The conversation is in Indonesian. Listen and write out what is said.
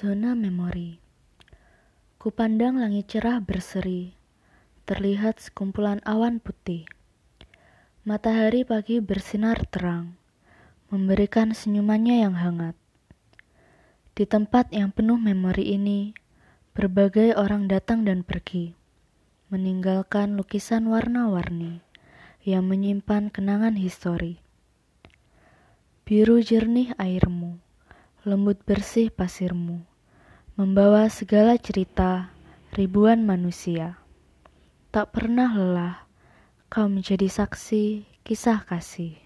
Zona Memori Kupandang langit cerah berseri, terlihat sekumpulan awan putih. Matahari pagi bersinar terang, memberikan senyumannya yang hangat. Di tempat yang penuh memori ini, berbagai orang datang dan pergi, meninggalkan lukisan warna-warni yang menyimpan kenangan histori. Biru jernih airmu lembut bersih pasirmu, membawa segala cerita ribuan manusia. Tak pernah lelah, kau menjadi saksi kisah kasih.